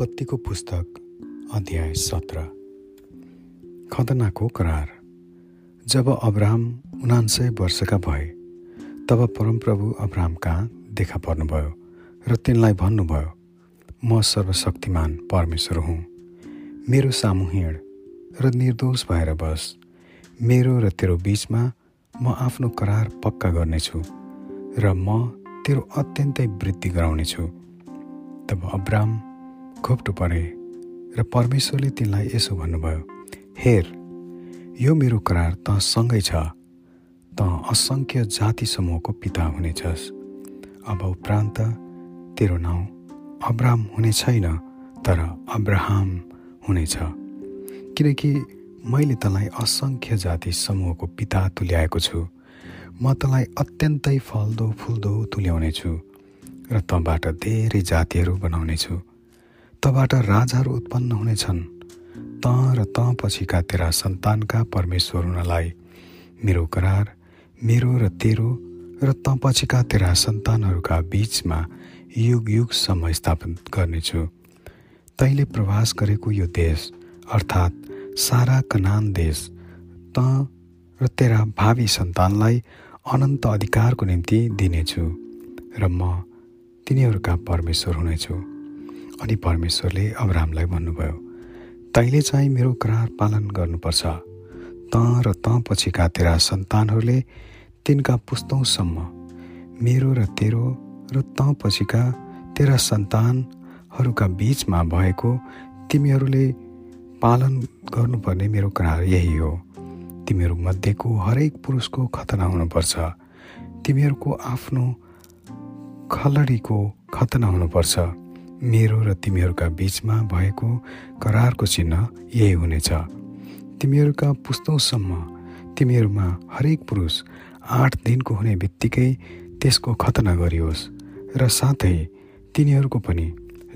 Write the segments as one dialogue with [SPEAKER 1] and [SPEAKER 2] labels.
[SPEAKER 1] उत्पत्तिको पुस्तक अध्याय सत्र। खतनाको करार। जब अब्राहम उनान्सय वर्षका भए तब परमप्रभु अब्राहम कहाँ देखा पर्नुभयो र तिनलाई भन्नुभयो म सर्वशक्तिमान परमेश्वर हुँ। मेरो सामु हिँड र निर्दोष भएर बस। मेरो र तेरो बिचमा म आफ्नो करार पक्का गर्नेछु र म तेरो अत्यन्तै वृद्धि गराउनेछु। तब अब्राम घोप्टो परे र परमेश्वरले तिनलाई यसो भन्नुभयो हेर यो मेरो करार तँसँगै छ। त असङ्ख्य जाति समूहको पिता हुनेछस्। अब उपरान्त तेरो नाउँ अब्राम हुने छैन तर अब्राहम हुनेछ। किनकि मैले तँलाई असङ्ख्य जाति समूहको पिता तुल्याएको छु। म तँलाई अत्यन्तै फल्दो फुल्दो तुल्याउनेछु र तँबाट धेरै जातिहरू बनाउनेछु। तबाट राजाहरू उत्पन्न हुनेछन्। त र त पछिका तेरा सन्तानका परमेश्वर हुनलाई मेरो करार मेरो र तेरो र त पछिका तेरा सन्तानहरूका बिचमा युग युगसम्म स्थापन गर्नेछु। तैँले प्रवास गरेको यो देश अर्थात् सारा कनान देश त र तेरा भावी सन्तानलाई अनन्त अधिकारको निम्ति दिनेछु र म तिनीहरूका परमेश्वर हुनेछु। अनि परमेश्वरले अब्रामलाई भन्नुभयो तैँले चाहिँ मेरो करार पालन गर्नुपर्छ। त र त पछिका तेरा सन्तानहरूले तिनका पुस्तौँसम्म मेरो र तेरो र त पछिका तेरा सन्तानहरूका बिचमा भएको तिमीहरूले पालन गर्नुपर्ने मेरो करार यही हो। तिमीहरू मध्येको हरेक पुरुषको खतना हुनुपर्छ। तिमीहरूको आफ्नो खलडीको खतना हुनुपर्छ। मेरो र तिमीहरूका बिचमा भएको करारको चिन्ह यही हुनेछ। तिमीहरूका पुस्तौँसम्म तिमीहरूमा हरेक पुरुष आठ दिनको हुने बित्तिकै त्यसको खतना गरियोस् र साथै तिनीहरूको पनि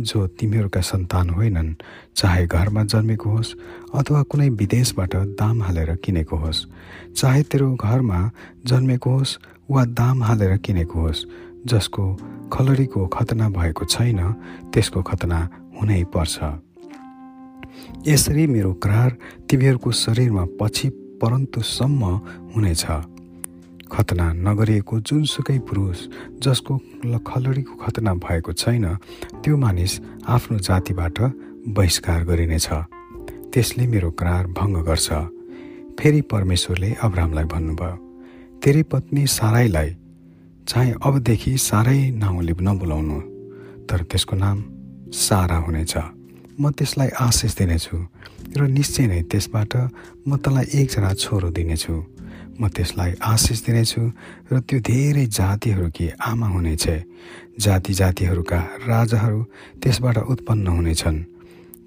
[SPEAKER 1] जो तिमीहरूका सन्तान होइनन् चाहे घरमा जन्मेको होस् अथवा कुनै विदेशबाट दाम हालेर किनेको होस् चाहे तेरो घरमा जन्मेको होस् वा दाम हालेर किनेको होस् जसको खलडीको खतना भएको छैन त्यसको खतना हुनै पर्छ। यसरी मेरो करार तिमीहरूको शरीरमा पछि परन्तुसम्म हुनेछ। खतना नगरिएको जुनसुकै पुरुष जसको खलडीको खतना भएको छैन त्यो मानिस आफ्नो जातिबाट बहिष्कार गरिनेछ। त्यसले मेरो करार भङ्ग गर्छ। फेरि परमेश्वरले अब्रामलाई भन्नुभयो तेरी पत्नी साराईलाई चाहे अबदेखि साह्रै नाउँले नबोलाउनु तर त्यसको नाम सारा हुनेछ। म त्यसलाई आशिष दिनेछु र निश्चय नै त्यसबाट म तँलाई एकजना छोरो दिनेछु। म त्यसलाई आशिष दिनेछु र त्यो धेरै जातिहरूकी आमा हुनेछ। जाति जातिहरूका राजाहरू त्यसबाट उत्पन्न हुनेछन्।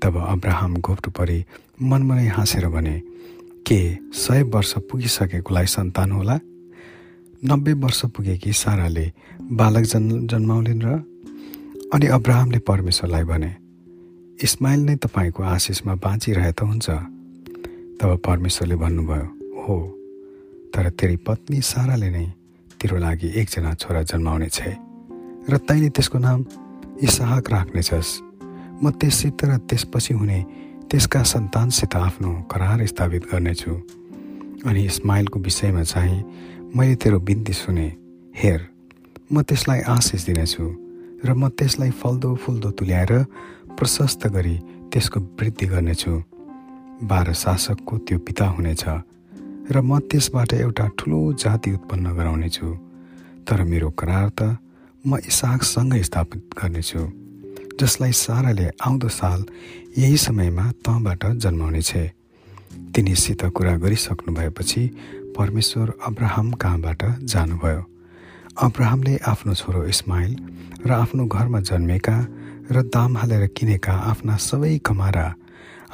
[SPEAKER 1] तब अब्राहम घोप्टो परि मनमनै हाँसेर भने के सय वर्ष पुगिसकेकोलाई सन्तान होला? नब्बे वर्ष पुगेकी साराले बालक जन् जन्माउलिन् र अनि अब्राहमले परमेश्वरलाई भने इस्माइल नै तपाईँको आशिषमा बाँचिरहे त हुन्छ। तब परमेश्वरले भन्नुभयो हो तर तेरी पत्नी साराले नै तेरो लागि एकजना छोरा जन्माउने छ र तैँले त्यसको नाम इसाहक राख्नेछस्। म त्यससित र त्यसपछि हुने त्यसका सन्तानसित आफ्नो करार स्थापित गर्नेछु। अनि इस्माइलको विषयमा चाहिँ मैले तेरो बिन्ती सुने। हेर म त्यसलाई आशिष दिनेछु र म त्यसलाई फल्दो फुल्दो तुल्याएर प्रशस्त गरी त्यसको वृद्धि गर्नेछु। बाह्र शासकको त्यो पिता हुनेछ र म त्यसबाट एउटा ठुलो जाति उत्पन्न गराउनेछु। तर मेरो करार त म इसाकसँगै स्थापित गर्नेछु जसलाई साराले आउँदो साल यही समयमा तँबाट जन्माउनेछ। तिनीसित कुरा गरिसक्नु भएपछि परमेश्वर अब्राहम कहाँबाट जानुभयो? अब्राहमले आफ्नो छोरो इस्माइल र आफ्नो घरमा जन्मेका र दाम हालेर किनेका आफ्ना सबै कमारा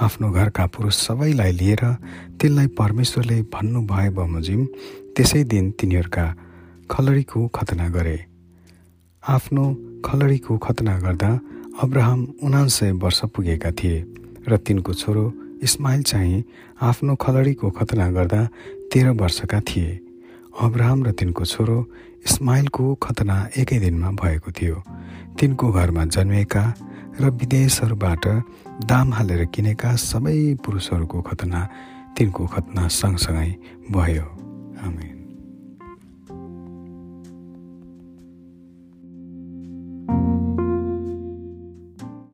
[SPEAKER 1] आफ्नो घरका पुरुष सबैलाई लिएर तिनलाई परमेश्वरले भन्नुभए बमोजिम त्यसै दिन तिनीहरूका खलडीको खतना गरे। आफ्नो खलडीको खतना गर्दा अब्राहम उनान्सय वर्ष पुगेका थिए र तिनको छोरो इस्माइल चाहिँ आफ्नो खलडीको खतना गर्दा तेह्र वर्षका थिए। अब्राहम र तिनको छोरो इस्माइलको खतना एकै दिनमा भएको थियो। तिनको घरमा जन्मिएका र विदेशहरूबाट दाम हालेर किनेका सबै पुरुषहरूको खतना तिनको खतना सँगसँगै भयो। आमेन।